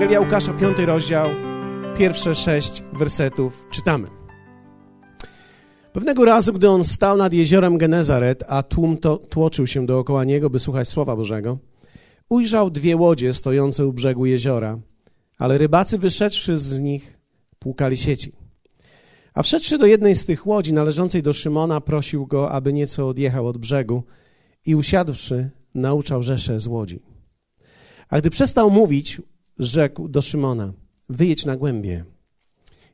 Ewangelia Łukasza, piąty rozdział, pierwsze sześć wersetów czytamy. Pewnego razu, gdy on stał nad jeziorem Genezaret, a tłum to, tłoczył się dookoła niego, by słuchać Słowa Bożego, ujrzał dwie łodzie stojące u brzegu jeziora, ale rybacy wyszedłszy z nich płukali sieci. A wszedłszy do jednej z tych łodzi należącej do Szymona, prosił go, aby nieco odjechał od brzegu i usiadłszy, nauczał rzesze z łodzi. A gdy przestał mówić, rzekł do Szymona: Wyjedź na głębie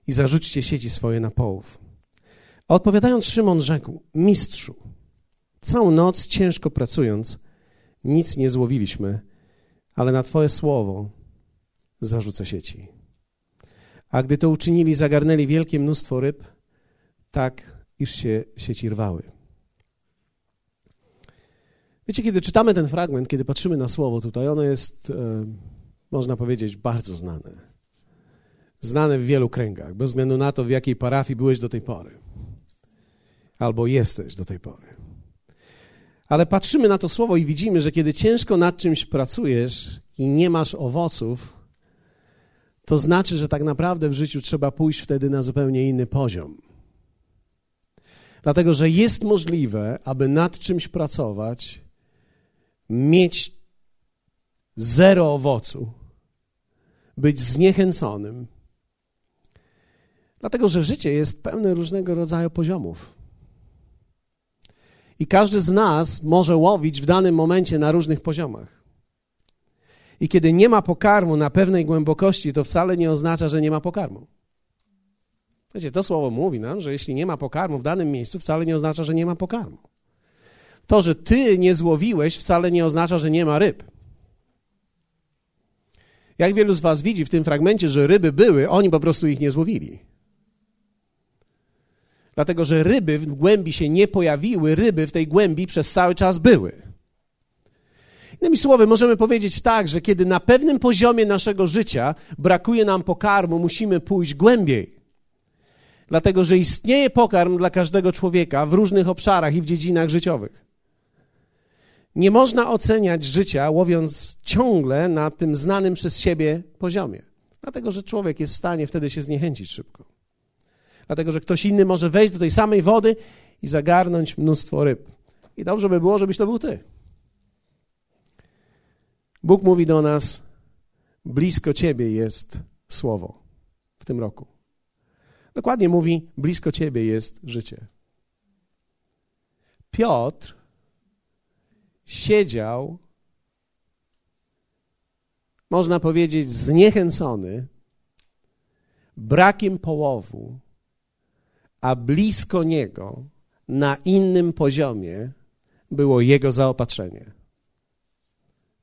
i zarzućcie sieci swoje na połów. A odpowiadając, Szymon rzekł: Mistrzu, całą noc ciężko pracując, nic nie złowiliśmy, ale na Twoje słowo zarzucę sieci. A gdy to uczynili, zagarnęli wielkie mnóstwo ryb, tak iż się sieci rwały. Wiecie, kiedy czytamy ten fragment, kiedy patrzymy na słowo tutaj, ono jest, e, można powiedzieć, bardzo znane. Znane w wielu kręgach, bez względu na to, w jakiej parafii byłeś do tej pory. Albo jesteś do tej pory. Ale patrzymy na to słowo i widzimy, że kiedy ciężko nad czymś pracujesz i nie masz owoców, to znaczy, że tak naprawdę w życiu trzeba pójść wtedy na zupełnie inny poziom. Dlatego, że jest możliwe, aby nad czymś pracować, mieć zero owocu, być zniechęconym. Dlatego, że życie jest pełne różnego rodzaju poziomów. I każdy z nas może łowić w danym momencie na różnych poziomach. I kiedy nie ma pokarmu na pewnej głębokości, to wcale nie oznacza, że nie ma pokarmu. Wiecie, to słowo mówi nam, że jeśli nie ma pokarmu w danym miejscu, wcale nie oznacza, że nie ma pokarmu. To, że ty nie złowiłeś, wcale nie oznacza, że nie ma ryb. Jak wielu z was widzi w tym fragmencie, że ryby były, oni po prostu ich nie złowili. Dlatego, że ryby w głębi się nie pojawiły, ryby w tej głębi przez cały czas były. Innymi słowy, możemy powiedzieć tak, że kiedy na pewnym poziomie naszego życia brakuje nam pokarmu, musimy pójść głębiej. Dlatego, że istnieje pokarm dla każdego człowieka w różnych obszarach i w dziedzinach życiowych. Nie można oceniać życia, łowiąc ciągle na tym znanym przez siebie poziomie. Dlatego, że człowiek jest w stanie wtedy się zniechęcić szybko. Dlatego, że ktoś inny może wejść do tej samej wody i zagarnąć mnóstwo ryb. I dobrze by było, żebyś to był ty. Bóg mówi do nas: blisko ciebie jest słowo w tym roku. Dokładnie mówi: blisko ciebie jest życie. Piotr siedział, można powiedzieć, zniechęcony brakiem połowu, a blisko niego, na innym poziomie, było jego zaopatrzenie.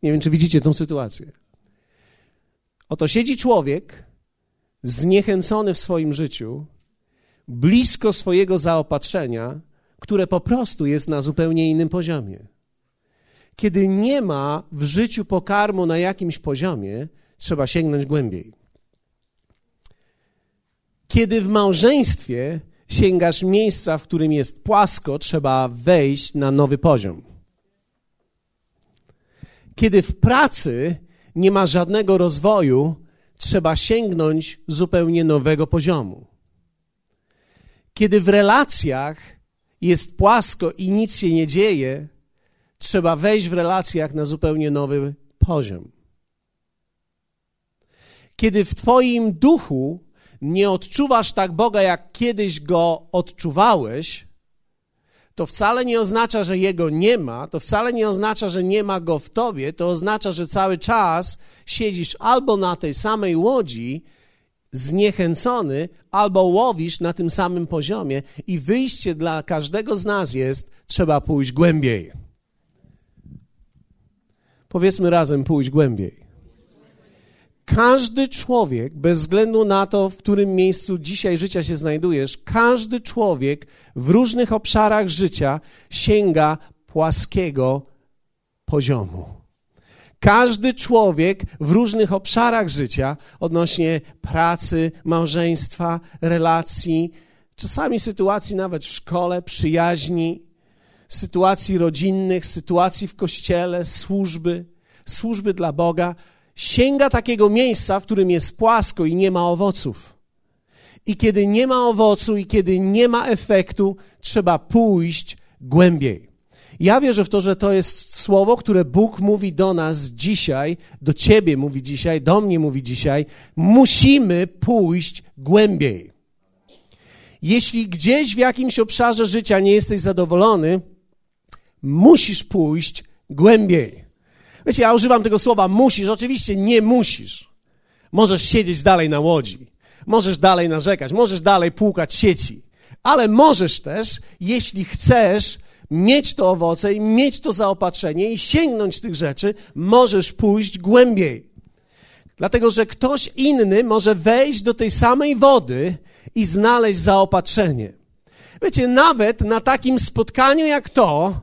Nie wiem, czy widzicie tę sytuację. Oto siedzi człowiek zniechęcony w swoim życiu, blisko swojego zaopatrzenia, które po prostu jest na zupełnie innym poziomie. Kiedy nie ma w życiu pokarmu na jakimś poziomie, trzeba sięgnąć głębiej. Kiedy w małżeństwie sięgasz miejsca, w którym jest płasko, trzeba wejść na nowy poziom. Kiedy w pracy nie ma żadnego rozwoju, trzeba sięgnąć zupełnie nowego poziomu. Kiedy w relacjach jest płasko i nic się nie dzieje, trzeba wejść w relacjach na zupełnie nowy poziom. Kiedy w Twoim duchu nie odczuwasz tak Boga, jak kiedyś go odczuwałeś, to wcale nie oznacza, że jego nie ma, to wcale nie oznacza, że nie ma go w tobie, to oznacza, że cały czas siedzisz albo na tej samej łodzi, zniechęcony, albo łowisz na tym samym poziomie, i wyjście dla każdego z nas jest: trzeba pójść głębiej. Powiedzmy razem: pójść głębiej. Każdy człowiek, bez względu na to, w którym miejscu dzisiaj życia się znajdujesz, każdy człowiek w różnych obszarach życia sięga płaskiego poziomu. Każdy człowiek w różnych obszarach życia, odnośnie pracy, małżeństwa, relacji, czasami sytuacji nawet w szkole, przyjaźni, sytuacji rodzinnych, sytuacji w kościele, służby, służby dla Boga, sięga takiego miejsca, w którym jest płasko i nie ma owoców. I kiedy nie ma owocu i kiedy nie ma efektu, trzeba pójść głębiej. Ja wierzę w to, że to jest słowo, które Bóg mówi do nas dzisiaj, do ciebie mówi dzisiaj, do mnie mówi dzisiaj. Musimy pójść głębiej. Jeśli gdzieś w jakimś obszarze życia nie jesteś zadowolony, musisz pójść głębiej. Wiecie, ja używam tego słowa musisz, oczywiście nie musisz. Możesz siedzieć dalej na łodzi, możesz dalej narzekać, możesz dalej płukać sieci, ale możesz też, jeśli chcesz, mieć to owoce i mieć to zaopatrzenie i sięgnąć tych rzeczy, możesz pójść głębiej. Dlatego, że ktoś inny może wejść do tej samej wody i znaleźć zaopatrzenie. Wiecie, nawet na takim spotkaniu jak to,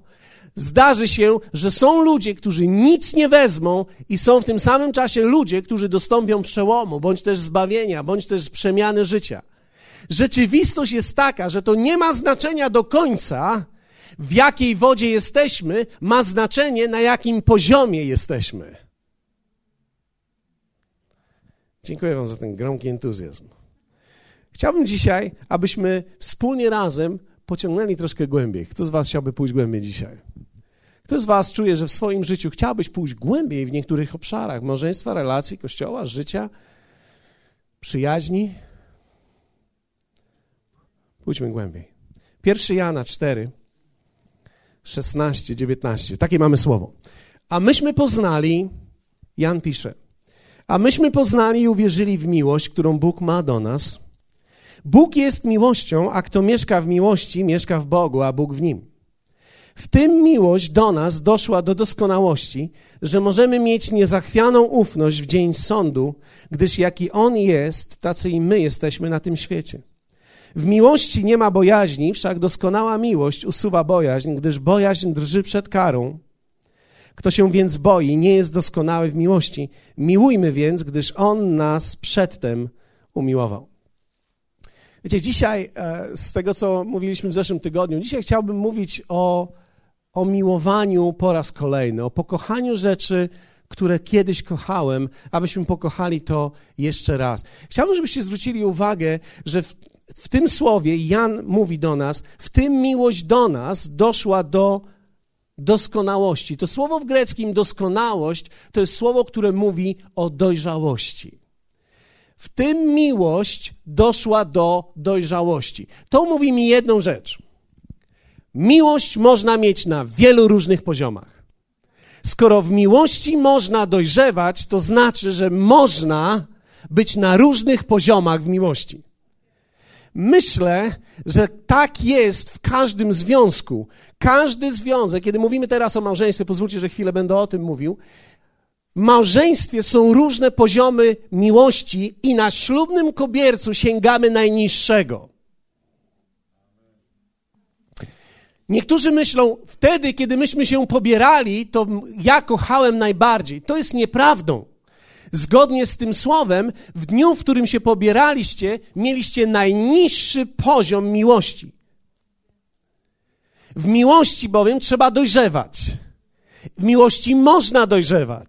zdarzy się, że są ludzie, którzy nic nie wezmą i są w tym samym czasie ludzie, którzy dostąpią przełomu, bądź też zbawienia, bądź też przemiany życia. Rzeczywistość jest taka, że to nie ma znaczenia do końca, w jakiej wodzie jesteśmy, ma znaczenie, na jakim poziomie jesteśmy. Dziękuję Wam za ten gromki entuzjazm. Chciałbym dzisiaj, abyśmy wspólnie razem pociągnęli troszkę głębiej. Kto z Was chciałby pójść głębiej dzisiaj? Kto z Was czuje, że w swoim życiu chciałbyś pójść głębiej w niektórych obszarach małżeństwa, relacji, kościoła, życia, przyjaźni? Pójdźmy głębiej. 1 Jana 4, 16, 19. Takie mamy słowo. A myśmy poznali, Jan pisze, a myśmy poznali i uwierzyli w miłość, którą Bóg ma do nas. Bóg jest miłością, a kto mieszka w miłości, mieszka w Bogu, a Bóg w nim. W tym miłość do nas doszła do doskonałości, że możemy mieć niezachwianą ufność w dzień sądu, gdyż jaki On jest, tacy i my jesteśmy na tym świecie. W miłości nie ma bojaźni, wszak doskonała miłość usuwa bojaźń, gdyż bojaźń drży przed karą. Kto się więc boi, nie jest doskonały w miłości. Miłujmy więc, gdyż On nas przedtem umiłował. Wiecie, dzisiaj, e, z tego co mówiliśmy w zeszłym tygodniu, dzisiaj chciałbym mówić o, o miłowaniu po raz kolejny, o pokochaniu rzeczy, które kiedyś kochałem, abyśmy pokochali to jeszcze raz. Chciałbym, żebyście zwrócili uwagę, że w, w tym słowie Jan mówi do nas, w tym miłość do nas doszła do doskonałości. To słowo w greckim doskonałość to jest słowo, które mówi o dojrzałości. W tym miłość doszła do dojrzałości. To mówi mi jedną rzecz. Miłość można mieć na wielu różnych poziomach. Skoro w miłości można dojrzewać, to znaczy, że można być na różnych poziomach w miłości. Myślę, że tak jest w każdym związku. Każdy związek, kiedy mówimy teraz o małżeństwie, pozwólcie, że chwilę będę o tym mówił, w małżeństwie są różne poziomy miłości i na ślubnym kobiercu sięgamy najniższego. Niektórzy myślą, wtedy, kiedy myśmy się pobierali, to ja kochałem najbardziej. To jest nieprawdą. Zgodnie z tym słowem, w dniu, w którym się pobieraliście, mieliście najniższy poziom miłości. W miłości bowiem trzeba dojrzewać. W miłości można dojrzewać.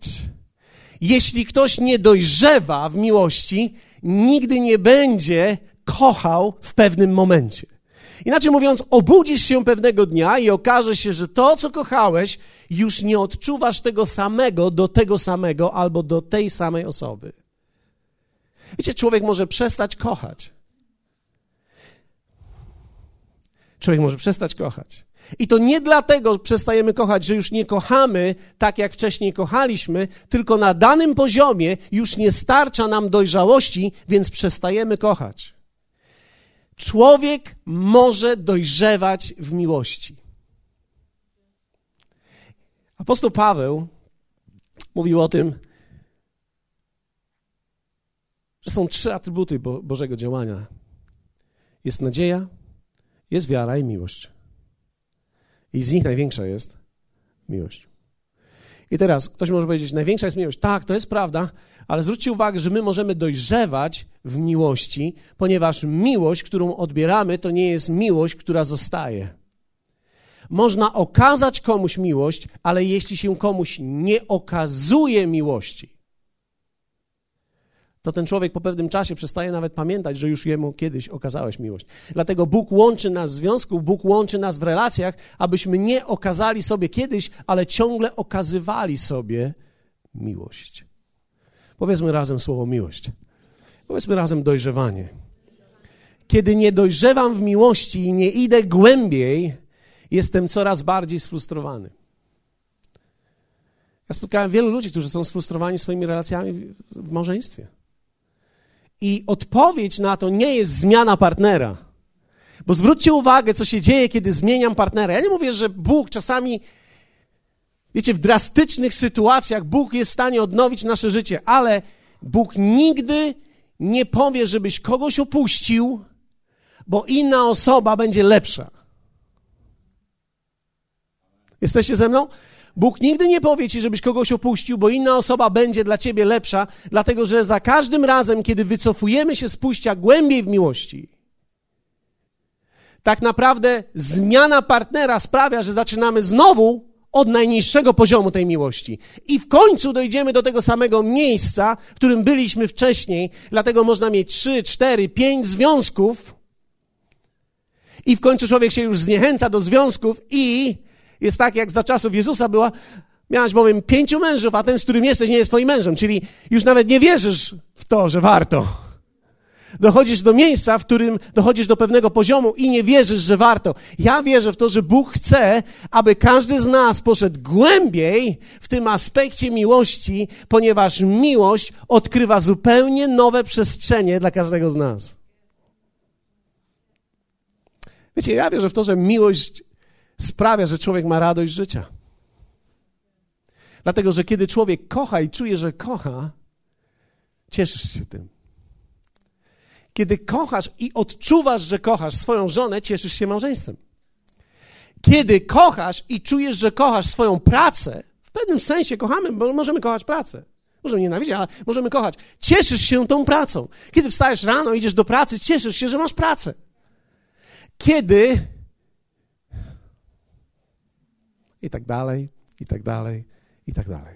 Jeśli ktoś nie dojrzewa w miłości, nigdy nie będzie kochał w pewnym momencie. Inaczej mówiąc, obudzisz się pewnego dnia i okaże się, że to, co kochałeś, już nie odczuwasz tego samego do tego samego albo do tej samej osoby. Wiecie, człowiek może przestać kochać. Człowiek może przestać kochać. I to nie dlatego przestajemy kochać, że już nie kochamy tak, jak wcześniej kochaliśmy, tylko na danym poziomie już nie starcza nam dojrzałości, więc przestajemy kochać. Człowiek może dojrzewać w miłości. Apostoł Paweł mówił o tym, że są trzy atrybuty Bo Bożego działania: jest nadzieja, jest wiara i miłość. I z nich największa jest miłość. I teraz ktoś może powiedzieć, największa jest miłość. Tak, to jest prawda, ale zwróćcie uwagę, że my możemy dojrzewać w miłości, ponieważ miłość, którą odbieramy, to nie jest miłość, która zostaje. Można okazać komuś miłość, ale jeśli się komuś nie okazuje miłości, to ten człowiek po pewnym czasie przestaje nawet pamiętać, że już jemu kiedyś okazałeś miłość. Dlatego Bóg łączy nas w związku, Bóg łączy nas w relacjach, abyśmy nie okazali sobie kiedyś, ale ciągle okazywali sobie miłość. Powiedzmy razem słowo miłość. Powiedzmy razem dojrzewanie. Kiedy nie dojrzewam w miłości i nie idę głębiej, jestem coraz bardziej sfrustrowany. Ja spotkałem wielu ludzi, którzy są sfrustrowani swoimi relacjami w małżeństwie. I odpowiedź na to nie jest zmiana partnera. Bo zwróćcie uwagę, co się dzieje, kiedy zmieniam partnera. Ja nie mówię, że Bóg czasami, wiecie, w drastycznych sytuacjach Bóg jest w stanie odnowić nasze życie, ale Bóg nigdy nie powie, żebyś kogoś opuścił, bo inna osoba będzie lepsza. Jesteście ze mną? Bóg nigdy nie powie ci, żebyś kogoś opuścił, bo inna osoba będzie dla ciebie lepsza, dlatego że za każdym razem, kiedy wycofujemy się z pójścia głębiej w miłości, tak naprawdę zmiana partnera sprawia, że zaczynamy znowu od najniższego poziomu tej miłości. I w końcu dojdziemy do tego samego miejsca, w którym byliśmy wcześniej, dlatego można mieć trzy, cztery, pięć związków, i w końcu człowiek się już zniechęca do związków i jest tak, jak za czasów Jezusa była, miałeś bowiem pięciu mężów, a ten, z którym jesteś, nie jest twoim mężem. Czyli już nawet nie wierzysz w to, że warto. Dochodzisz do miejsca, w którym dochodzisz do pewnego poziomu i nie wierzysz, że warto. Ja wierzę w to, że Bóg chce, aby każdy z nas poszedł głębiej w tym aspekcie miłości, ponieważ miłość odkrywa zupełnie nowe przestrzenie dla każdego z nas. Wiecie, ja wierzę w to, że miłość sprawia, że człowiek ma radość życia. Dlatego, że kiedy człowiek kocha i czuje, że kocha, cieszysz się tym. Kiedy kochasz i odczuwasz, że kochasz swoją żonę, cieszysz się małżeństwem. Kiedy kochasz i czujesz, że kochasz swoją pracę, w pewnym sensie kochamy, bo możemy kochać pracę. Możemy nienawidzić, ale możemy kochać. Cieszysz się tą pracą. Kiedy wstajesz rano, idziesz do pracy, cieszysz się, że masz pracę. Kiedy i tak dalej, i tak dalej, i tak dalej.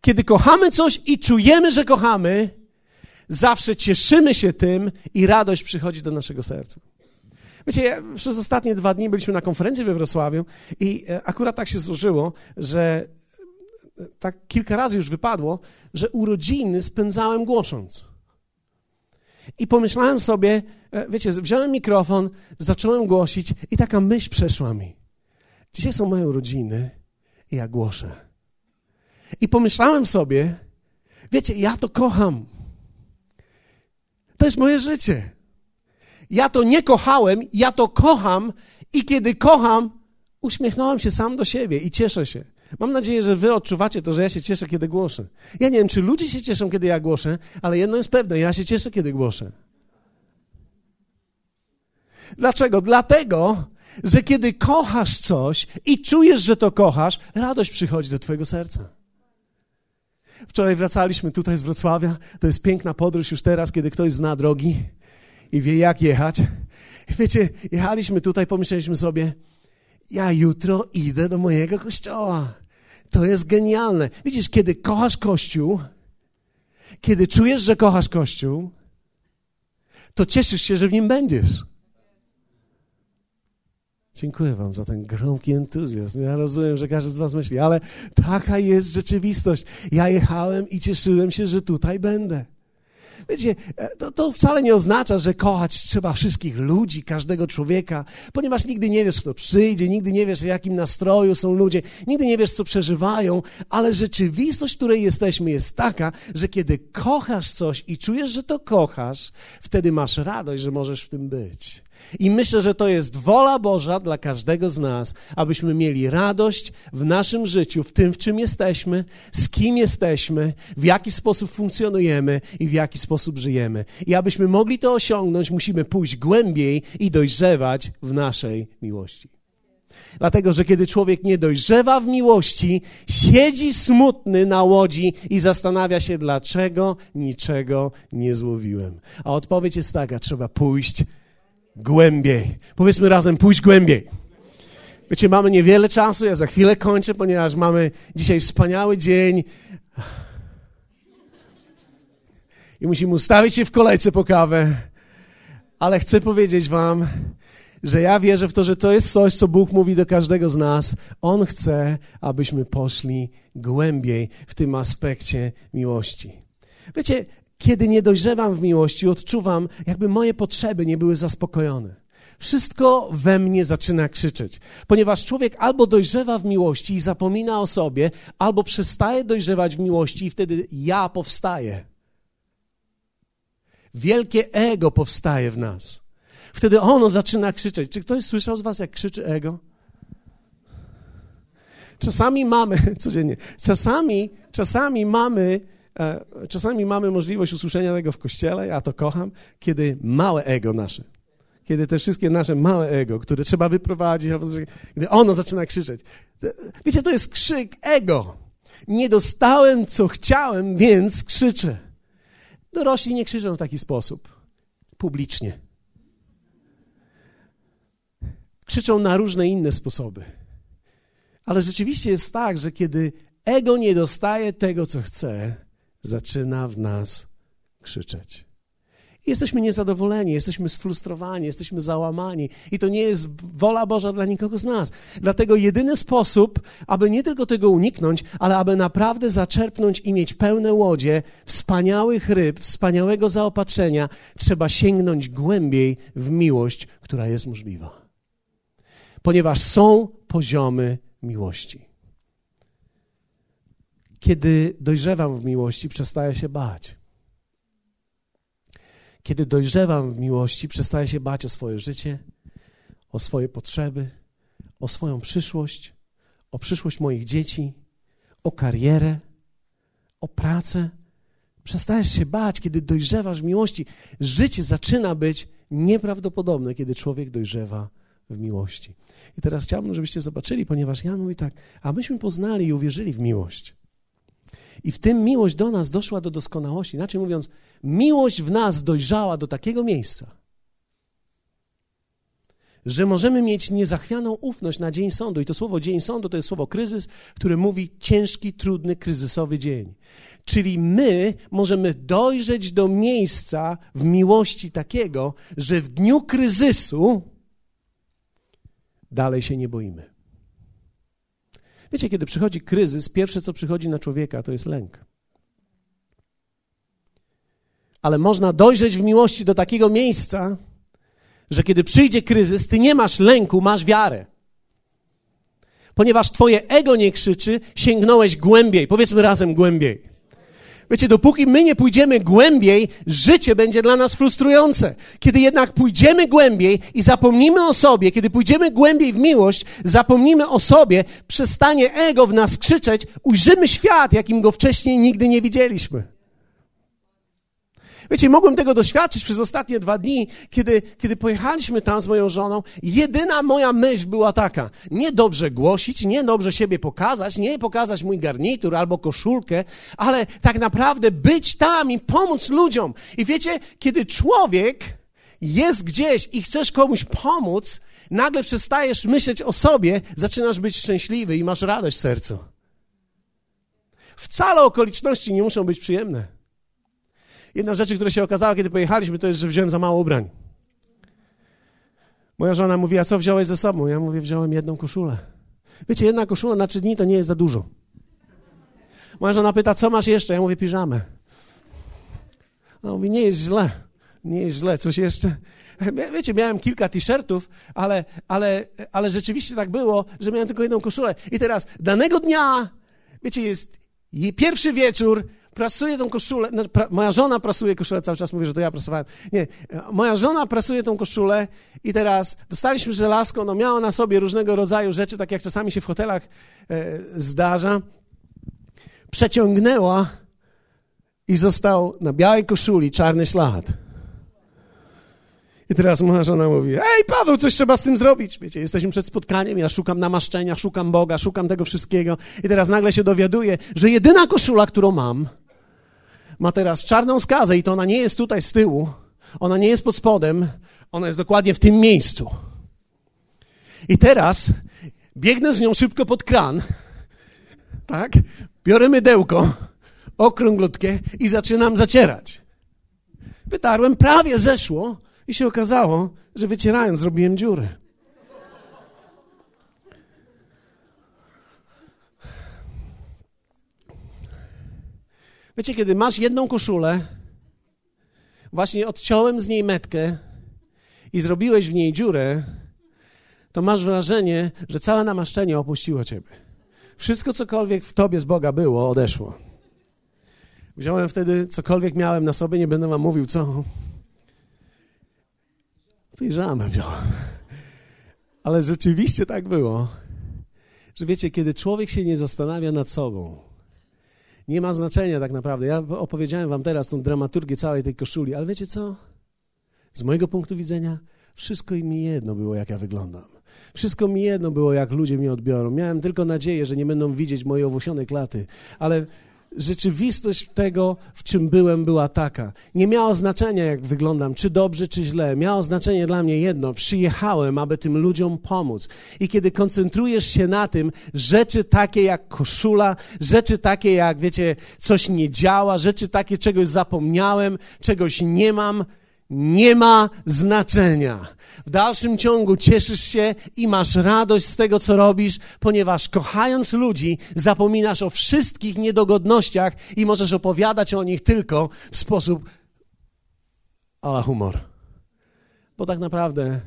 Kiedy kochamy coś i czujemy, że kochamy, zawsze cieszymy się tym i radość przychodzi do naszego serca. Wiecie, przez ostatnie dwa dni byliśmy na konferencji we Wrocławiu i e, akurat tak się złożyło, że e, tak kilka razy już wypadło, że urodziny spędzałem głosząc. I pomyślałem sobie, e, wiecie, wziąłem mikrofon, zacząłem głosić i taka myśl przeszła mi. Dzisiaj są moje urodziny i ja głoszę. I pomyślałem sobie, wiecie, ja to kocham. To jest moje życie. Ja to nie kochałem, ja to kocham i kiedy kocham, uśmiechnąłem się sam do siebie i cieszę się. Mam nadzieję, że wy odczuwacie to, że ja się cieszę, kiedy głoszę. Ja nie wiem, czy ludzie się cieszą, kiedy ja głoszę, ale jedno jest pewne, ja się cieszę, kiedy głoszę. Dlaczego? Dlatego, że kiedy kochasz coś i czujesz, że to kochasz, radość przychodzi do Twojego serca. Wczoraj wracaliśmy tutaj z Wrocławia. To jest piękna podróż już teraz, kiedy ktoś zna drogi i wie, jak jechać. Wiecie, jechaliśmy tutaj, pomyśleliśmy sobie, ja jutro idę do mojego kościoła. To jest genialne. Widzisz, kiedy kochasz Kościół, kiedy czujesz, że kochasz Kościół, to cieszysz się, że w nim będziesz. Dziękuję Wam za ten gromki entuzjazm. Ja rozumiem, że każdy z Was myśli, ale taka jest rzeczywistość. Ja jechałem i cieszyłem się, że tutaj będę. Wiecie, e, to, to, wcale nie oznacza, że kochać trzeba wszystkich ludzi, każdego człowieka, ponieważ nigdy nie wiesz, kto przyjdzie, nigdy nie wiesz, w jakim nastroju są ludzie, nigdy nie wiesz, co przeżywają, ale rzeczywistość, w której jesteśmy, jest taka, że kiedy kochasz coś i czujesz, że to kochasz, wtedy masz radość, że możesz w tym być. I myślę, że to jest wola Boża dla każdego z nas, abyśmy mieli radość w naszym życiu, w tym, w czym jesteśmy, z kim jesteśmy, w jaki sposób funkcjonujemy i w jaki sposób żyjemy. I abyśmy mogli to osiągnąć, musimy pójść głębiej i dojrzewać w naszej miłości. Dlatego, że kiedy człowiek nie dojrzewa w miłości, siedzi smutny na łodzi i zastanawia się, dlaczego niczego nie złowiłem. A odpowiedź jest taka: trzeba pójść głębiej. Powiedzmy razem, pójść głębiej. Wiecie, mamy niewiele czasu, ja za chwilę kończę, ponieważ mamy dzisiaj wspaniały dzień. i musimy ustawić się w kolejce po kawę. Ale chcę powiedzieć Wam, że ja wierzę w to, że to jest coś, co Bóg mówi do każdego z nas. On chce, abyśmy poszli głębiej w tym aspekcie miłości. Wiecie, kiedy nie dojrzewam w miłości, odczuwam, jakby moje potrzeby nie były zaspokojone. Wszystko we mnie zaczyna krzyczeć, ponieważ człowiek albo dojrzewa w miłości i zapomina o sobie, albo przestaje dojrzewać w miłości i wtedy ja powstaję. Wielkie ego powstaje w nas. Wtedy ono zaczyna krzyczeć. Czy ktoś słyszał z Was, jak krzyczy ego? Czasami mamy, codziennie, czasami, czasami mamy, czasami mamy możliwość usłyszenia tego w kościele, ja to kocham, kiedy małe ego nasze, kiedy te wszystkie nasze małe ego, które trzeba wyprowadzić, gdy ono zaczyna krzyczeć. Wiecie, to jest krzyk ego. Nie dostałem, co chciałem, więc krzyczę. Dorośli nie krzyczą w taki sposób, publicznie. Krzyczą na różne inne sposoby. Ale rzeczywiście jest tak, że kiedy ego nie dostaje tego, co chce, zaczyna w nas krzyczeć. Jesteśmy niezadowoleni, jesteśmy sfrustrowani, jesteśmy załamani i to nie jest wola Boża dla nikogo z nas. Dlatego jedyny sposób, aby nie tylko tego uniknąć, ale aby naprawdę zaczerpnąć i mieć pełne łodzie wspaniałych ryb, wspaniałego zaopatrzenia, trzeba sięgnąć głębiej w miłość, która jest możliwa. Ponieważ są poziomy miłości. Kiedy dojrzewam w miłości, przestaję się bać. Kiedy dojrzewam w miłości, przestaję się bać o swoje życie, o swoje potrzeby, o swoją przyszłość, o przyszłość moich dzieci, o karierę, o pracę. Przestajesz się bać, kiedy dojrzewasz w miłości. Życie zaczyna być nieprawdopodobne, kiedy człowiek dojrzewa w miłości. I teraz chciałbym, żebyście zobaczyli, ponieważ Jan mówi tak, a myśmy poznali i uwierzyli w miłość. I w tym miłość do nas doszła do doskonałości. Inaczej mówiąc, miłość w nas dojrzała do takiego miejsca, że możemy mieć niezachwianą ufność na dzień sądu. I to słowo dzień sądu to jest słowo kryzys, które mówi ciężki, trudny, kryzysowy dzień. Czyli my możemy dojrzeć do miejsca w miłości takiego, że w dniu kryzysu dalej się nie boimy. Wiecie, kiedy przychodzi kryzys, pierwsze co przychodzi na człowieka to jest lęk. Ale można dojrzeć w miłości do takiego miejsca, że kiedy przyjdzie kryzys, ty nie masz lęku, masz wiarę. Ponieważ twoje ego nie krzyczy, sięgnąłeś głębiej. Powiedzmy razem głębiej. Wiecie, dopóki my nie pójdziemy głębiej, życie będzie dla nas frustrujące. Kiedy jednak pójdziemy głębiej i zapomnimy o sobie, kiedy pójdziemy głębiej w miłość, zapomnimy o sobie, przestanie ego w nas krzyczeć, ujrzymy świat, jakim go wcześniej nigdy nie widzieliśmy. Wiecie, mogłem tego doświadczyć przez ostatnie dwa dni, kiedy, kiedy pojechaliśmy tam z moją żoną. Jedyna moja myśl była taka: nie dobrze głosić, nie dobrze siebie pokazać, nie pokazać mój garnitur albo koszulkę, ale tak naprawdę być tam i pomóc ludziom. I wiecie, kiedy człowiek jest gdzieś i chcesz komuś pomóc, nagle przestajesz myśleć o sobie, zaczynasz być szczęśliwy i masz radość w sercu. Wcale okoliczności nie muszą być przyjemne. Jedna rzecz, która się okazała, kiedy pojechaliśmy, to jest, że wziąłem za mało ubrań. Moja żona mówi, a co wziąłeś ze sobą? Ja mówię, wziąłem jedną koszulę. Wiecie, jedna koszula na trzy dni to nie jest za dużo. Moja żona pyta, co masz jeszcze? Ja mówię, piżamę. Ona mówi, nie jest źle. Nie jest źle, coś jeszcze? Wiecie, miałem kilka t-shirtów, ale, ale, ale rzeczywiście tak było, że miałem tylko jedną koszulę. I teraz danego dnia, wiecie, jest pierwszy wieczór, prasuje tą koszulę, no, pra, moja żona prasuje koszulę, cały czas mówię, że to ja prasowałem. Nie, moja żona prasuje tą koszulę i teraz dostaliśmy żelazko, no miała na sobie różnego rodzaju rzeczy, tak jak czasami się w hotelach e, zdarza. Przeciągnęła i został na białej koszuli czarny ślad. I teraz moja żona mówi, ej Paweł, coś trzeba z tym zrobić. Wiecie, jesteśmy przed spotkaniem, ja szukam namaszczenia, szukam Boga, szukam tego wszystkiego i teraz nagle się dowiaduję, że jedyna koszula, którą mam, ma teraz czarną skazę i to ona nie jest tutaj z tyłu, ona nie jest pod spodem, ona jest dokładnie w tym miejscu. I teraz biegnę z nią szybko pod kran, tak? Biorę mydełko, okrąglutkie i zaczynam zacierać. Wytarłem, prawie zeszło i się okazało, że wycierając zrobiłem dziurę. Wiecie, kiedy masz jedną koszulę, właśnie odciąłem z niej metkę i zrobiłeś w niej dziurę, to masz wrażenie, że całe namaszczenie opuściło ciebie. Wszystko, cokolwiek w tobie z Boga było, odeszło. Wziąłem wtedy cokolwiek miałem na sobie, nie będę wam mówił co. Piżamę wziąłem. Ale rzeczywiście tak było, że wiecie, kiedy człowiek się nie zastanawia nad sobą, nie ma znaczenia tak naprawdę. Ja opowiedziałem wam teraz tą dramaturgię całej tej koszuli, ale wiecie co? Z mojego punktu widzenia wszystko mi jedno było, jak ja wyglądam. Wszystko mi jedno było, jak ludzie mnie odbiorą. Miałem tylko nadzieję, że nie będą widzieć mojej owłosionej klaty, ale rzeczywistość tego, w czym byłem, była taka. Nie miało znaczenia, jak wyglądam, czy dobrze, czy źle. Miało znaczenie dla mnie jedno. Przyjechałem, aby tym ludziom pomóc. I kiedy koncentrujesz się na tym, rzeczy takie jak koszula, rzeczy takie jak, wiecie, coś nie działa, rzeczy takie, czegoś zapomniałem, czegoś nie mam, nie ma znaczenia. W dalszym ciągu cieszysz się i masz radość z tego, co robisz, ponieważ kochając ludzi, zapominasz o wszystkich niedogodnościach i możesz opowiadać o nich tylko w sposób ala humor. Bo tak naprawdę,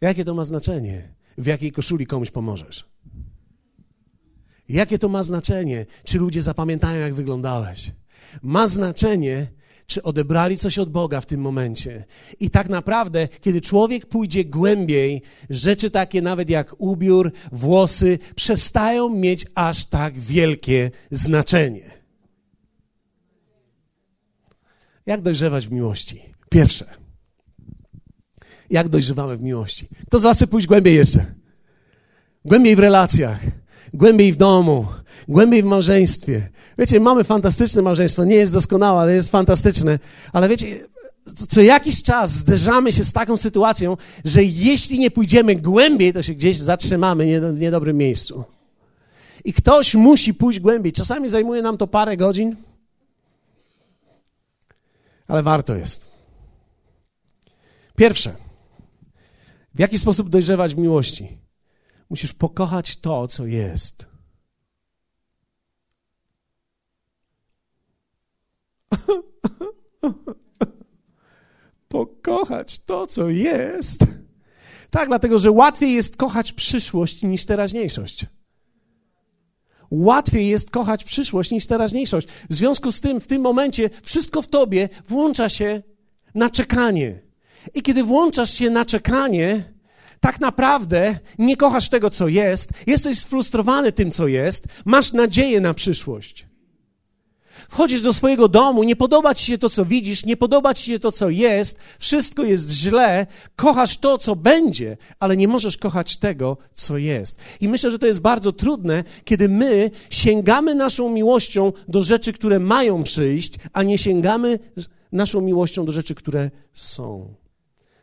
jakie to ma znaczenie, w jakiej koszuli komuś pomożesz? Jakie to ma znaczenie, czy ludzie zapamiętają, jak wyglądałeś? Ma znaczenie, czy odebrali coś od Boga w tym momencie. I tak naprawdę, kiedy człowiek pójdzie głębiej, rzeczy takie nawet jak ubiór, włosy, przestają mieć aż tak wielkie znaczenie. Jak dojrzewać w miłości? Pierwsze. Jak dojrzewamy w miłości? Kto z Was chce pójść głębiej jeszcze? Głębiej w relacjach, głębiej w domu, głębiej w małżeństwie. Wiecie, mamy fantastyczne małżeństwo, nie jest doskonałe, ale jest fantastyczne. Ale wiecie, co jakiś czas zderzamy się z taką sytuacją, że jeśli nie pójdziemy głębiej, to się gdzieś zatrzymamy w niedobrym miejscu. I ktoś musi pójść głębiej. Czasami zajmuje nam to parę godzin, ale warto jest. Pierwsze, w jaki sposób dojrzewać w miłości? Musisz pokochać to, co jest. Pokochać to, co jest. Tak, dlatego że łatwiej jest kochać przyszłość niż teraźniejszość. Łatwiej jest kochać przyszłość niż teraźniejszość. W związku z tym, w tym momencie, wszystko w tobie włącza się na czekanie. I kiedy włączasz się na czekanie, tak naprawdę nie kochasz tego, co jest, jesteś sfrustrowany tym, co jest, masz nadzieję na przyszłość. Wchodzisz do swojego domu, nie podoba ci się to, co widzisz, nie podoba ci się to, co jest, wszystko jest źle, kochasz to, co będzie, ale nie możesz kochać tego, co jest. I myślę, że to jest bardzo trudne, kiedy my sięgamy naszą miłością do rzeczy, które mają przyjść, a nie sięgamy naszą miłością do rzeczy, które są.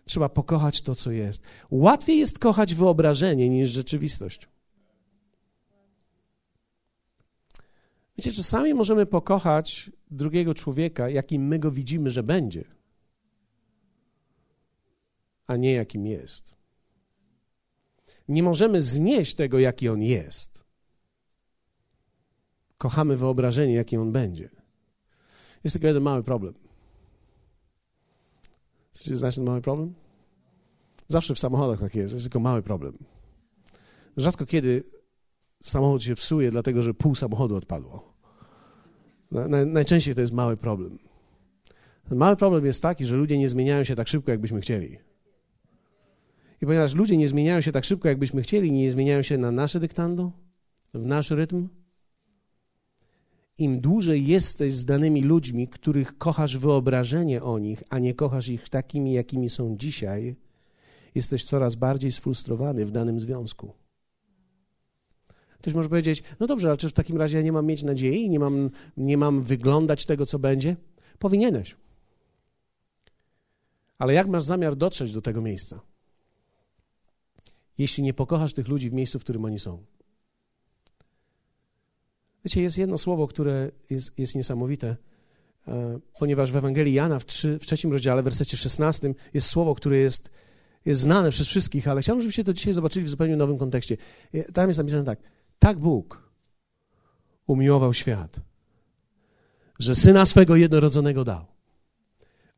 Trzeba pokochać to, co jest. Łatwiej jest kochać wyobrażenie niż rzeczywistość. Wiecie, czasami możemy pokochać drugiego człowieka, jakim my go widzimy, że będzie, a nie jakim jest. Nie możemy znieść tego, jaki on jest. Kochamy wyobrażenie, jaki on będzie. Jest tylko jeden mały problem. Chcecie znać ten mały problem? Zawsze w samochodach tak jest, jest tylko mały problem. Rzadko kiedy samochód się psuje, dlatego że pół samochodu odpadło. najczęściej to jest mały problem. Mały problem jest taki, że ludzie nie zmieniają się tak szybko, jakbyśmy chcieli. I ponieważ ludzie nie zmieniają się tak szybko, jakbyśmy chcieli, nie zmieniają się na nasze dyktando, w nasz rytm, im dłużej jesteś z danymi ludźmi, których kochasz wyobrażenie o nich, a nie kochasz ich takimi, jakimi są dzisiaj, jesteś coraz bardziej sfrustrowany w danym związku. Ktoś może powiedzieć, no dobrze, ale czy w takim razie ja nie mam mieć nadziei, nie mam, nie mam wyglądać tego, co będzie? Powinieneś. Ale jak masz zamiar dotrzeć do tego miejsca? Jeśli nie pokochasz tych ludzi w miejscu, w którym oni są. Wiecie, jest jedno słowo, które jest, jest niesamowite. e, ponieważ w Ewangelii Jana w, trzy, w trzecim rozdziale, w wersecie 16 jest słowo, które jest, jest znane przez wszystkich, ale chciałbym, żebyście to dzisiaj zobaczyli w zupełnie nowym kontekście. Tam jest napisane tak. Tak Bóg umiłował świat, że Syna swego jednorodzonego dał,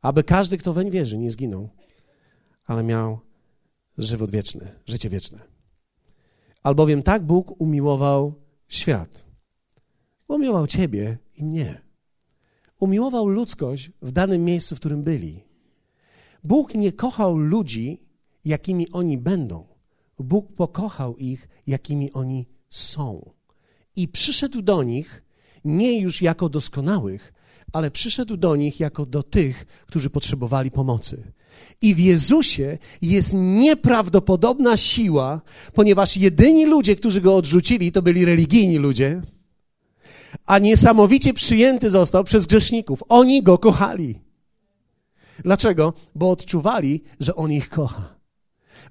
aby każdy, kto weń wierzy, nie zginął, ale miał żywot wieczny, życie wieczne. Albowiem tak Bóg umiłował świat. Umiłował ciebie i mnie. Umiłował ludzkość w danym miejscu, w którym byli. Bóg nie kochał ludzi, jakimi oni będą. Bóg pokochał ich, jakimi oni są. I przyszedł do nich nie już jako doskonałych, ale przyszedł do nich jako do tych, którzy potrzebowali pomocy. I w Jezusie jest nieprawdopodobna siła, ponieważ jedyni ludzie, którzy go odrzucili, to byli religijni ludzie, a niesamowicie przyjęty został przez grzeszników. Oni go kochali. Dlaczego? Bo odczuwali, że on ich kocha.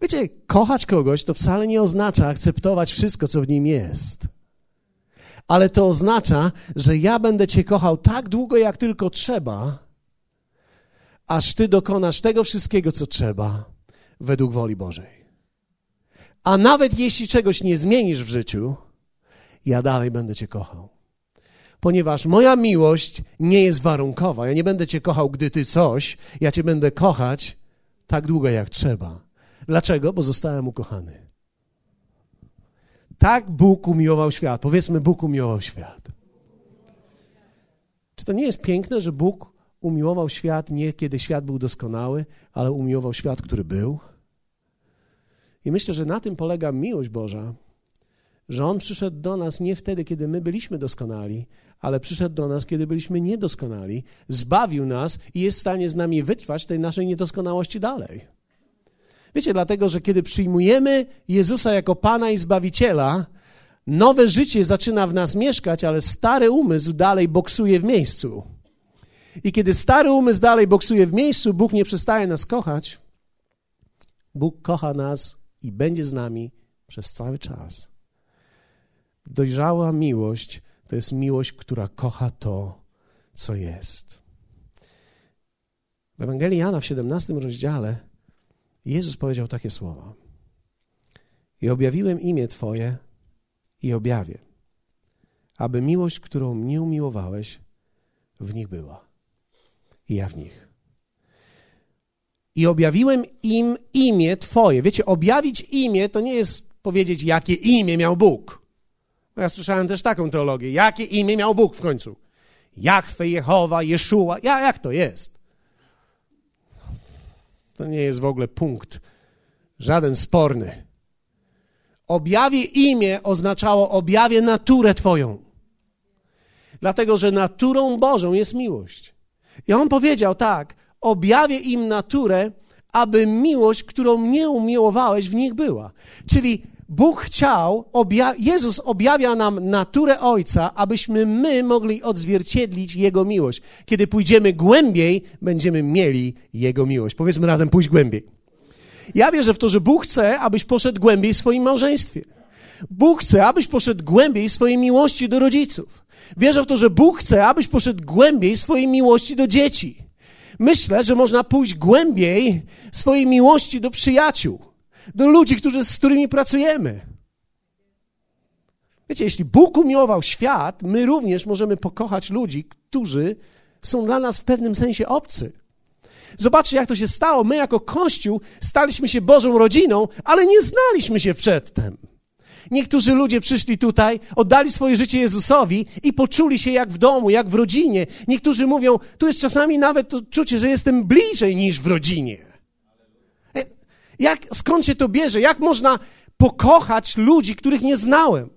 Wiecie, kochać kogoś to wcale nie oznacza akceptować wszystko, co w nim jest. Ale to oznacza, że ja będę Cię kochał tak długo, jak tylko trzeba, aż Ty dokonasz tego wszystkiego, co trzeba, według woli Bożej. A nawet jeśli czegoś nie zmienisz w życiu, ja dalej będę Cię kochał. Ponieważ moja miłość nie jest warunkowa. Ja nie będę Cię kochał, gdy Ty coś, ja Cię będę kochać tak długo, jak trzeba. Dlaczego? Bo zostałem ukochany. Tak Bóg umiłował świat. Powiedzmy, Bóg umiłował świat. Czy to nie jest piękne, że Bóg umiłował świat nie kiedy świat był doskonały, ale umiłował świat, który był? I myślę, że na tym polega miłość Boża, że On przyszedł do nas nie wtedy, kiedy my byliśmy doskonali, ale przyszedł do nas, kiedy byliśmy niedoskonali, zbawił nas i jest w stanie z nami wytrwać tej naszej niedoskonałości dalej. Wiecie, dlatego, że kiedy przyjmujemy Jezusa jako Pana i Zbawiciela, nowe życie zaczyna w nas mieszkać, ale stary umysł dalej boksuje w miejscu. I kiedy stary umysł dalej boksuje w miejscu, Bóg nie przestaje nas kochać. Bóg kocha nas i będzie z nami przez cały czas. Dojrzała miłość to jest miłość, która kocha to, co jest. W Ewangelii Jana w 17 rozdziale Jezus powiedział takie słowa. I objawiłem imię Twoje i objawię, aby miłość, którą mnie umiłowałeś, w nich była. I ja w nich. I objawiłem im imię Twoje. Wiecie, objawić imię to nie jest powiedzieć, jakie imię miał Bóg. Ja słyszałem też taką teologię. Jakie imię miał Bóg w końcu? Jachwe, Jehowa, Jeszua. Ja, jak to jest? To nie jest w ogóle punkt, żaden sporny. Objawie imię oznaczało objawie naturę Twoją. Dlatego, że naturą Bożą jest miłość. I on powiedział tak: objawię im naturę, aby miłość, którą mnie umiłowałeś, w nich była. Czyli Bóg chciał, obja Jezus objawia nam naturę Ojca, abyśmy my mogli odzwierciedlić Jego miłość. Kiedy pójdziemy głębiej, będziemy mieli Jego miłość. Powiedzmy razem, pójść głębiej. Ja wierzę w to, że Bóg chce, abyś poszedł głębiej w swoim małżeństwie. Bóg chce, abyś poszedł głębiej w swojej miłości do rodziców. Wierzę w to, że Bóg chce, abyś poszedł głębiej w swojej miłości do dzieci. Myślę, że można pójść głębiej swojej miłości do przyjaciół do ludzi, którzy, z którymi pracujemy. Wiecie, jeśli Bóg umiłował świat, my również możemy pokochać ludzi, którzy są dla nas w pewnym sensie obcy. Zobaczcie, jak to się stało. My, jako Kościół, staliśmy się Bożą rodziną, ale nie znaliśmy się przedtem. Niektórzy ludzie przyszli tutaj, oddali swoje życie Jezusowi i poczuli się jak w domu, jak w rodzinie. Niektórzy mówią, tu jest czasami nawet to czucie, że jestem bliżej niż w rodzinie. Jak, skąd się to bierze? Jak można pokochać ludzi, których nie znałem?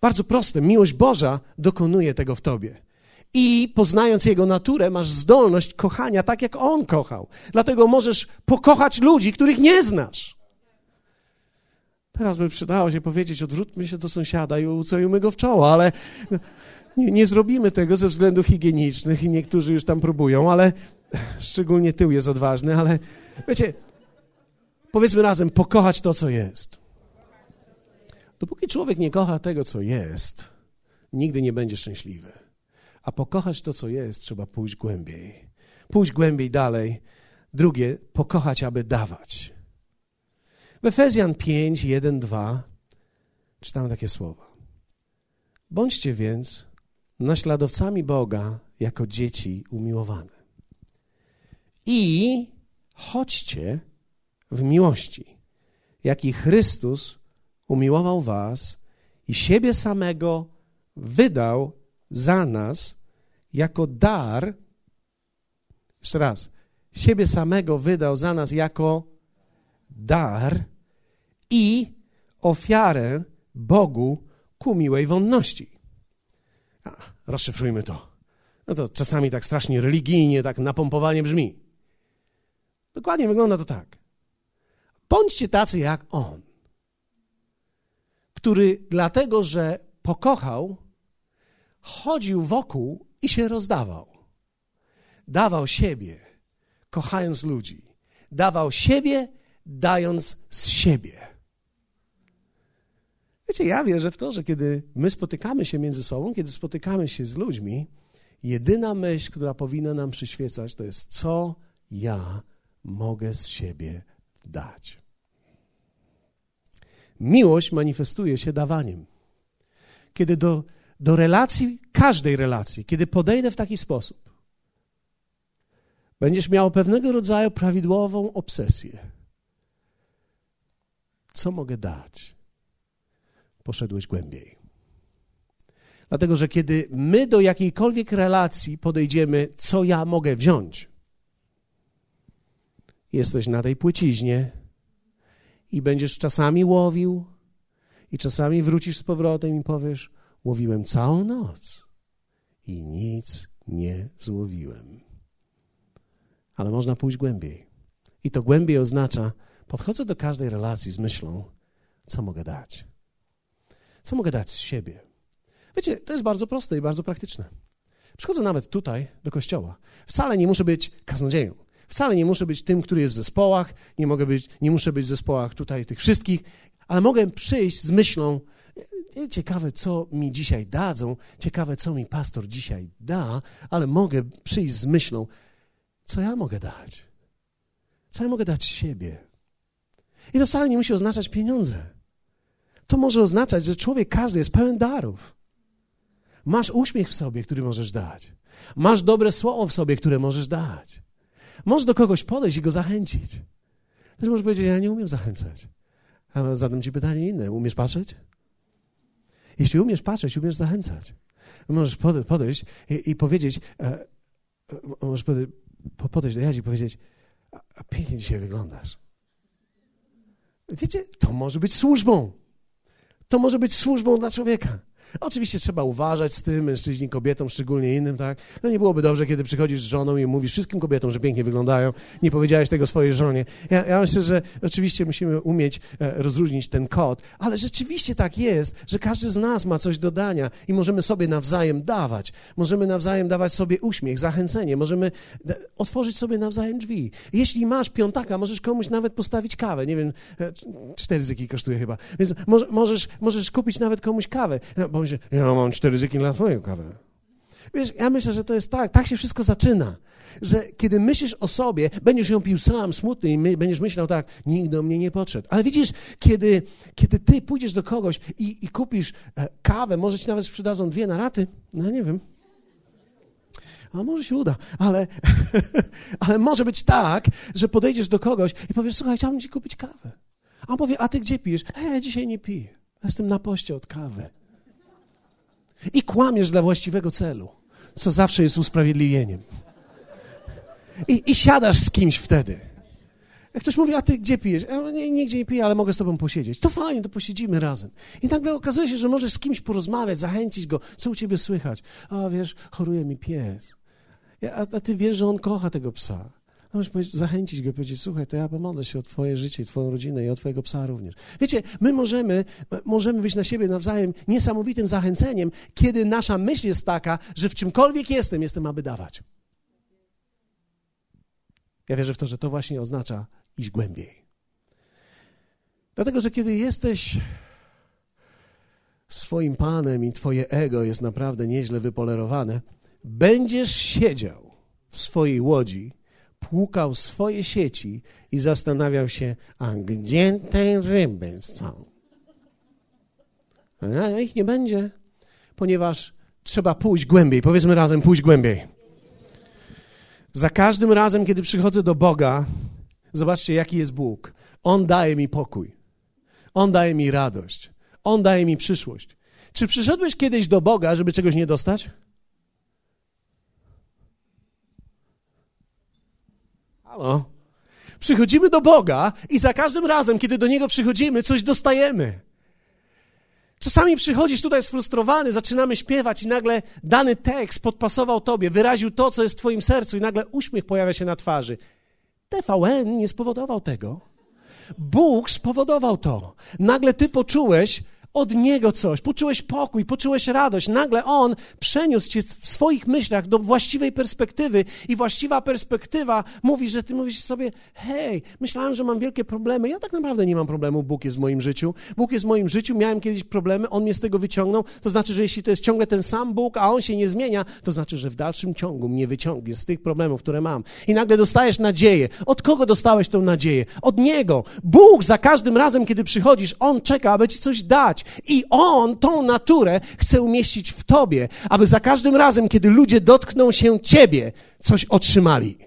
Bardzo proste. Miłość Boża dokonuje tego w tobie. I poznając Jego naturę, masz zdolność kochania tak, jak On kochał. Dlatego możesz pokochać ludzi, których nie znasz. Teraz by przydało się powiedzieć, odwróćmy się do sąsiada i ucojmy go w czoło, ale nie, nie zrobimy tego ze względów higienicznych i niektórzy już tam próbują, ale szczególnie tył jest odważny, ale wiecie, Powiedzmy razem, pokochać to, co jest. Dopóki człowiek nie kocha tego, co jest, nigdy nie będzie szczęśliwy. A pokochać to, co jest, trzeba pójść głębiej. Pójść głębiej dalej. Drugie, pokochać, aby dawać. W Efezjan 5, 1, 2 czytamy takie słowa. Bądźcie więc naśladowcami Boga jako dzieci umiłowane. I chodźcie w miłości, jaki Chrystus umiłował was i siebie samego wydał za nas jako dar. Jeszcze raz. Siebie samego wydał za nas jako dar i ofiarę Bogu ku miłej wonności. A, rozszyfrujmy to. No to czasami tak strasznie religijnie, tak napompowanie brzmi. Dokładnie wygląda to tak. Bądźcie tacy jak On, który dlatego, że pokochał, chodził wokół i się rozdawał. Dawał siebie, kochając ludzi. Dawał siebie, dając z siebie. Wiecie, ja wierzę w to, że kiedy my spotykamy się między sobą, kiedy spotykamy się z ludźmi, jedyna myśl, która powinna nam przyświecać, to jest co ja mogę z siebie dać. Miłość manifestuje się dawaniem. Kiedy do, do relacji, każdej relacji, kiedy podejdę w taki sposób, będziesz miał pewnego rodzaju prawidłową obsesję. Co mogę dać? Poszedłeś głębiej. Dlatego, że kiedy my do jakiejkolwiek relacji podejdziemy, co ja mogę wziąć, jesteś na tej płyciźnie i będziesz czasami łowił, i czasami wrócisz z powrotem i powiesz: Łowiłem całą noc i nic nie złowiłem. Ale można pójść głębiej. I to głębiej oznacza: podchodzę do każdej relacji z myślą, co mogę dać. Co mogę dać z siebie? Wiecie, to jest bardzo proste i bardzo praktyczne. Przychodzę nawet tutaj do kościoła. Wcale nie muszę być kaznodzieją. Wcale nie muszę być tym, który jest w zespołach, nie, mogę być, nie muszę być w zespołach tutaj tych wszystkich, ale mogę przyjść z myślą, ciekawe, co mi dzisiaj dadzą, ciekawe, co mi pastor dzisiaj da, ale mogę przyjść z myślą, co ja mogę dać. Co ja mogę dać siebie. I to wcale nie musi oznaczać pieniądze. To może oznaczać, że człowiek każdy jest pełen darów. Masz uśmiech w sobie, który możesz dać. Masz dobre słowo w sobie, które możesz dać. Możesz do kogoś podejść i go zachęcić. Też możesz powiedzieć, ja nie umiem zachęcać. A zadam ci pytanie inne. Umiesz patrzeć? Jeśli umiesz patrzeć, umiesz zachęcać. Możesz podejść i, i powiedzieć, e, e, możesz podejść do Jadzi i powiedzieć, a pięknie dzisiaj wyglądasz. Wiecie, to może być służbą. To może być służbą dla człowieka. Oczywiście trzeba uważać z tym, mężczyźni, kobietom, szczególnie innym, tak? No nie byłoby dobrze, kiedy przychodzisz z żoną i mówisz wszystkim kobietom, że pięknie wyglądają, nie powiedziałeś tego swojej żonie. Ja, ja myślę, że oczywiście musimy umieć e, rozróżnić ten kod, ale rzeczywiście tak jest, że każdy z nas ma coś do dania i możemy sobie nawzajem dawać. Możemy nawzajem dawać sobie uśmiech, zachęcenie, możemy otworzyć sobie nawzajem drzwi. Jeśli masz piątaka, możesz komuś nawet postawić kawę. Nie wiem, e, cztery zyki kosztuje chyba. Więc możesz, możesz kupić nawet komuś kawę. No, ja mam cztery zyki na twoją kawę. Wiesz, ja myślę, że to jest tak, tak się wszystko zaczyna, że kiedy myślisz o sobie, będziesz ją pił sam, smutny i my, będziesz myślał tak, nikt do mnie nie podszedł. Ale widzisz, kiedy, kiedy ty pójdziesz do kogoś i, i kupisz e, kawę, może ci nawet sprzedadzą dwie na raty, no nie wiem, a może się uda, ale, ale może być tak, że podejdziesz do kogoś i powiesz, słuchaj, chciałbym ci kupić kawę. A on powie, a ty gdzie pijesz? E, dzisiaj nie piję. Jestem na poście od kawy. I kłamiesz dla właściwego celu, co zawsze jest usprawiedliwieniem. I, i siadasz z kimś wtedy. Jak ktoś mówi, a ty gdzie pijesz? Ja nie, nigdzie nie piję, ale mogę z tobą posiedzieć. To fajnie, to posiedzimy razem. I nagle okazuje się, że możesz z kimś porozmawiać, zachęcić go. Co u ciebie słychać? A wiesz, choruje mi pies. A, a ty wiesz, że on kocha tego psa. No możesz zachęcić go, powiedzieć, słuchaj, to ja pomodlę się o twoje życie, twoją rodzinę i o twojego psa również. Wiecie, my możemy, możemy być na siebie nawzajem niesamowitym zachęceniem, kiedy nasza myśl jest taka, że w czymkolwiek jestem, jestem, aby dawać. Ja wierzę w to, że to właśnie oznacza iść głębiej. Dlatego, że kiedy jesteś swoim panem i twoje ego jest naprawdę nieźle wypolerowane, będziesz siedział w swojej łodzi, płukał swoje sieci i zastanawiał się, a gdzie te ryby są? A ich nie będzie, ponieważ trzeba pójść głębiej. Powiedzmy razem, pójść głębiej. Za każdym razem, kiedy przychodzę do Boga, zobaczcie, jaki jest Bóg. On daje mi pokój. On daje mi radość. On daje mi przyszłość. Czy przyszedłeś kiedyś do Boga, żeby czegoś nie dostać? Halo? Przychodzimy do Boga i za każdym razem, kiedy do Niego przychodzimy, coś dostajemy. Czasami przychodzisz tutaj sfrustrowany, zaczynamy śpiewać i nagle dany tekst podpasował tobie, wyraził to, co jest w twoim sercu i nagle uśmiech pojawia się na twarzy. TVN nie spowodował tego. Bóg spowodował to. Nagle ty poczułeś, od Niego coś, poczułeś pokój, poczułeś radość. Nagle On przeniósł cię w swoich myślach do właściwej perspektywy i właściwa perspektywa mówi, że ty mówisz sobie, hej, myślałem, że mam wielkie problemy. Ja tak naprawdę nie mam problemu, Bóg jest w moim życiu. Bóg jest w moim życiu, miałem kiedyś problemy, On mnie z tego wyciągnął. To znaczy, że jeśli to jest ciągle ten sam Bóg, a On się nie zmienia, to znaczy, że w dalszym ciągu mnie wyciągnie z tych problemów, które mam. I nagle dostajesz nadzieję. Od kogo dostałeś tę nadzieję? Od Niego. Bóg za każdym razem, kiedy przychodzisz, On czeka, aby ci coś dać. I On tą naturę chce umieścić w tobie, aby za każdym razem, kiedy ludzie dotkną się ciebie, coś otrzymali.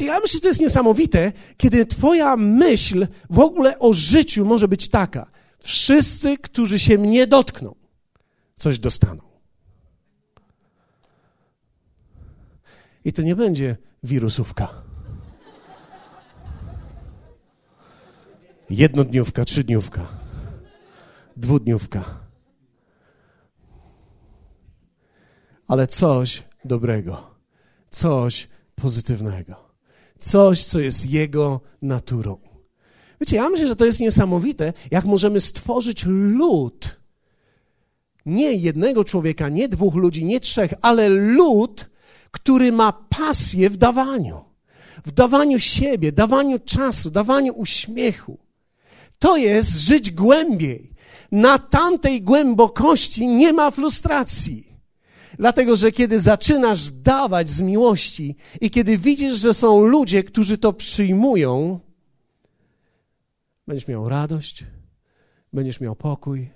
Ja myślę, że to jest niesamowite, kiedy twoja myśl w ogóle o życiu może być taka. Wszyscy, którzy się mnie dotkną, coś dostaną. I to nie będzie wirusówka. Jednodniówka, trzydniówka, dwudniówka. Ale coś dobrego, coś pozytywnego, coś, co jest Jego naturą. Wiecie, ja myślę, że to jest niesamowite, jak możemy stworzyć lud. Nie jednego człowieka, nie dwóch ludzi, nie trzech, ale lud, który ma pasję w dawaniu. W dawaniu siebie, dawaniu czasu, dawaniu uśmiechu. To jest żyć głębiej. Na tamtej głębokości nie ma frustracji. Dlatego, że kiedy zaczynasz dawać z miłości i kiedy widzisz, że są ludzie, którzy to przyjmują, będziesz miał radość, będziesz miał pokój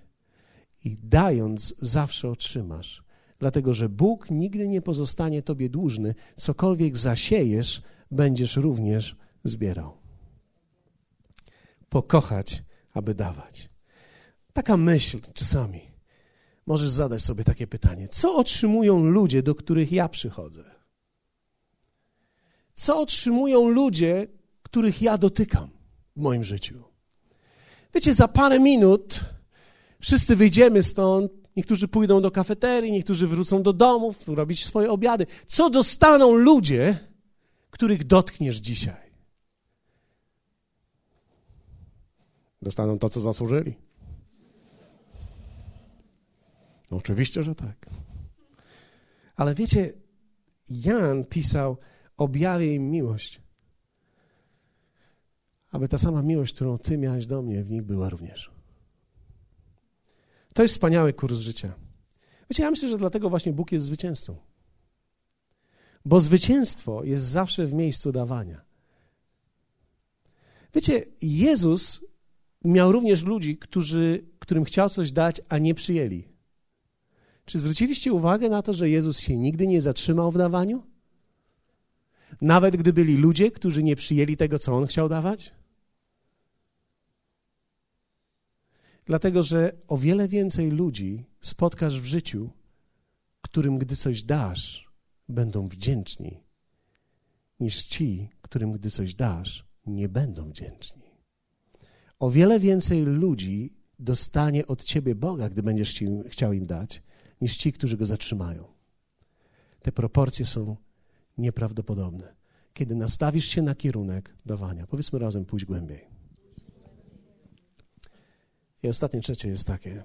i dając zawsze otrzymasz. Dlatego, że Bóg nigdy nie pozostanie tobie dłużny. Cokolwiek zasiejesz, będziesz również zbierał pokochać, aby dawać. Taka myśl czasami. Możesz zadać sobie takie pytanie: co otrzymują ludzie, do których ja przychodzę? Co otrzymują ludzie, których ja dotykam w moim życiu? Wiecie, za parę minut wszyscy wyjdziemy stąd, niektórzy pójdą do kafeterii, niektórzy wrócą do domów, robić swoje obiady. Co dostaną ludzie, których dotkniesz dzisiaj? Dostaną to, co zasłużyli. No, oczywiście, że tak. Ale wiecie, Jan pisał: Objawię im miłość, aby ta sama miłość, którą Ty miałeś do mnie, w nich była również. To jest wspaniały kurs życia. Wiecie, ja myślę, że dlatego właśnie Bóg jest zwycięzcą. Bo zwycięstwo jest zawsze w miejscu dawania. Wiecie, Jezus miał również ludzi, którzy, którym chciał coś dać, a nie przyjęli. Czy zwróciliście uwagę na to, że Jezus się nigdy nie zatrzymał w dawaniu? Nawet gdy byli ludzie, którzy nie przyjęli tego, co on chciał dawać? Dlatego, że o wiele więcej ludzi spotkasz w życiu, którym gdy coś dasz, będą wdzięczni, niż ci, którym gdy coś dasz, nie będą wdzięczni o wiele więcej ludzi dostanie od ciebie Boga, gdy będziesz ci, chciał im dać, niż ci, którzy go zatrzymają. Te proporcje są nieprawdopodobne. Kiedy nastawisz się na kierunek dawania, powiedzmy razem, pójść głębiej. I ostatnie, trzecie jest takie.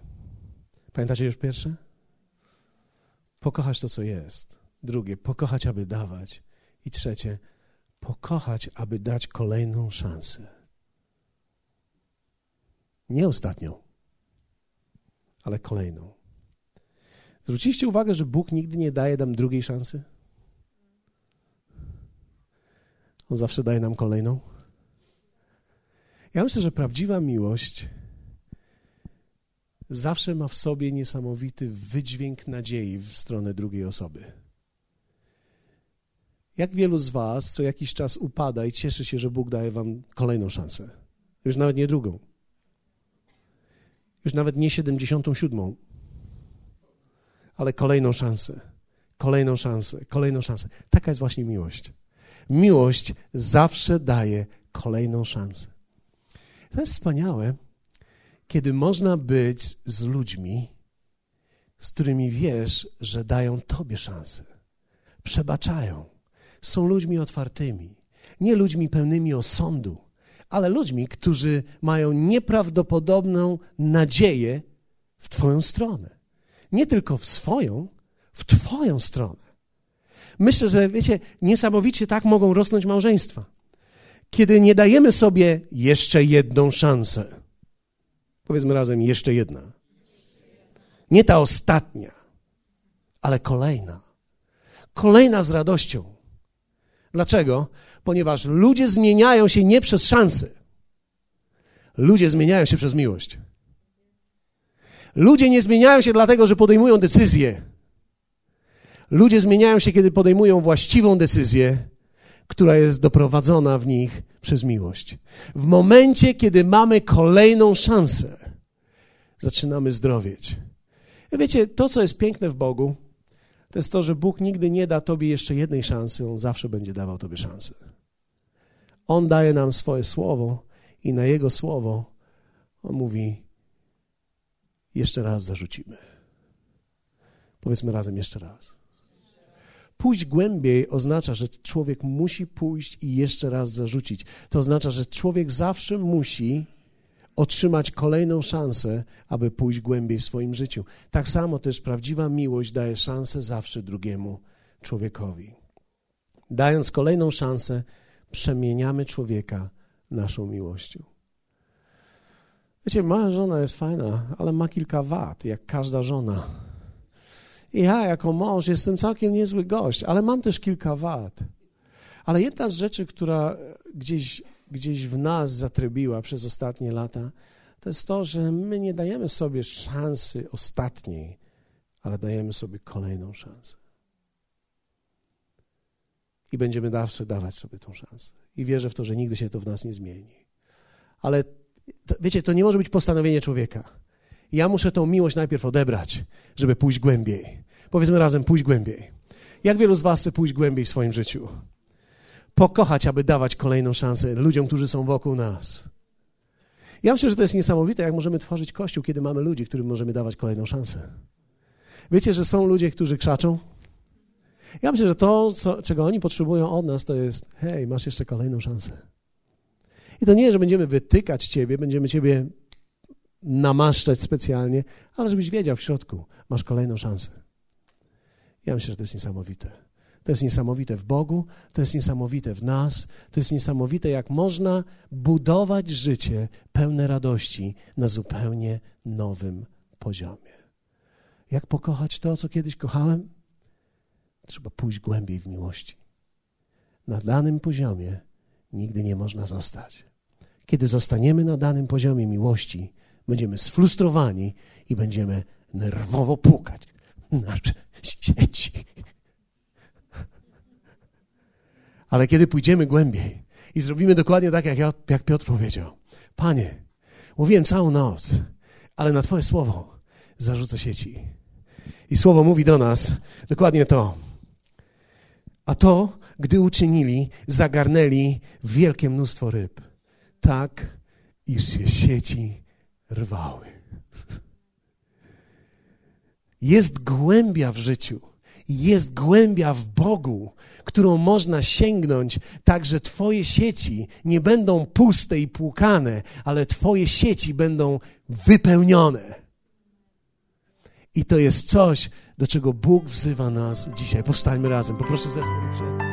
Pamiętacie już pierwsze? Pokochać to, co jest. Drugie, pokochać, aby dawać. I trzecie, pokochać, aby dać kolejną szansę. Nie ostatnią, ale kolejną. Zwróciliście uwagę, że Bóg nigdy nie daje nam drugiej szansy? On zawsze daje nam kolejną. Ja myślę, że prawdziwa miłość zawsze ma w sobie niesamowity wydźwięk nadziei w stronę drugiej osoby. Jak wielu z Was co jakiś czas upada i cieszy się, że Bóg daje Wam kolejną szansę? Już nawet nie drugą. Już nawet nie 77, ale kolejną szansę, kolejną szansę, kolejną szansę. Taka jest właśnie miłość. Miłość zawsze daje kolejną szansę. To jest wspaniałe, kiedy można być z ludźmi, z którymi wiesz, że dają Tobie szansę, przebaczają, są ludźmi otwartymi, nie ludźmi pełnymi osądu, ale ludźmi, którzy mają nieprawdopodobną nadzieję w Twoją stronę. Nie tylko w swoją, w Twoją stronę. Myślę, że wiecie, niesamowicie tak mogą rosnąć małżeństwa. Kiedy nie dajemy sobie jeszcze jedną szansę. Powiedzmy razem, jeszcze jedna. Nie ta ostatnia, ale kolejna. Kolejna z radością. Dlaczego? Ponieważ ludzie zmieniają się nie przez szanse. Ludzie zmieniają się przez miłość. Ludzie nie zmieniają się dlatego, że podejmują decyzje. Ludzie zmieniają się, kiedy podejmują właściwą decyzję, która jest doprowadzona w nich przez miłość. W momencie, kiedy mamy kolejną szansę, zaczynamy zdrowieć. Wiecie, to, co jest piękne w Bogu, to jest to, że Bóg nigdy nie da Tobie jeszcze jednej szansy, On zawsze będzie dawał Tobie szansę. On daje nam swoje słowo i na Jego słowo On mówi: Jeszcze raz zarzucimy. Powiedzmy razem jeszcze raz. Pójść głębiej oznacza, że człowiek musi pójść i jeszcze raz zarzucić. To oznacza, że człowiek zawsze musi otrzymać kolejną szansę, aby pójść głębiej w swoim życiu. Tak samo też prawdziwa miłość daje szansę zawsze drugiemu człowiekowi. Dając kolejną szansę, przemieniamy człowieka naszą miłością. Wiecie, moja żona jest fajna, ale ma kilka wad, jak każda żona. I ja, jako mąż, jestem całkiem niezły gość, ale mam też kilka wad. Ale jedna z rzeczy, która gdzieś gdzieś w nas zatrybiła przez ostatnie lata, to jest to, że my nie dajemy sobie szansy ostatniej, ale dajemy sobie kolejną szansę. I będziemy zawsze dawać sobie tą szansę. I wierzę w to, że nigdy się to w nas nie zmieni. Ale to, wiecie, to nie może być postanowienie człowieka. Ja muszę tą miłość najpierw odebrać, żeby pójść głębiej. Powiedzmy razem, pójść głębiej. Jak wielu z Was chce pójść głębiej w swoim życiu? pokochać, aby dawać kolejną szansę ludziom, którzy są wokół nas. Ja myślę, że to jest niesamowite, jak możemy tworzyć kościół, kiedy mamy ludzi, którym możemy dawać kolejną szansę. Wiecie, że są ludzie, którzy krzaczą? Ja myślę, że to, co, czego oni potrzebują od nas, to jest: hej, masz jeszcze kolejną szansę. I to nie, że będziemy wytykać ciebie, będziemy ciebie namaszczać specjalnie, ale żebyś wiedział w środku, masz kolejną szansę. Ja myślę, że to jest niesamowite. To jest niesamowite w Bogu, to jest niesamowite w nas, to jest niesamowite, jak można budować życie pełne radości na zupełnie nowym poziomie. Jak pokochać to, co kiedyś kochałem? Trzeba pójść głębiej w miłości. Na danym poziomie nigdy nie można zostać. Kiedy zostaniemy na danym poziomie miłości, będziemy sfrustrowani i będziemy nerwowo pukać nasze sieci Ale kiedy pójdziemy głębiej i zrobimy dokładnie tak, jak, ja, jak Piotr powiedział: Panie, mówiłem całą noc, ale na Twoje słowo zarzucę sieci. I słowo mówi do nas dokładnie to. A to, gdy uczynili, zagarnęli wielkie mnóstwo ryb, tak, iż się sieci rwały. Jest głębia w życiu jest głębia w Bogu, którą można sięgnąć, tak że Twoje sieci nie będą puste i płukane, ale Twoje sieci będą wypełnione. I to jest coś, do czego Bóg wzywa nas dzisiaj. Powstańmy razem. Poproszę zespół. Przyjemnie.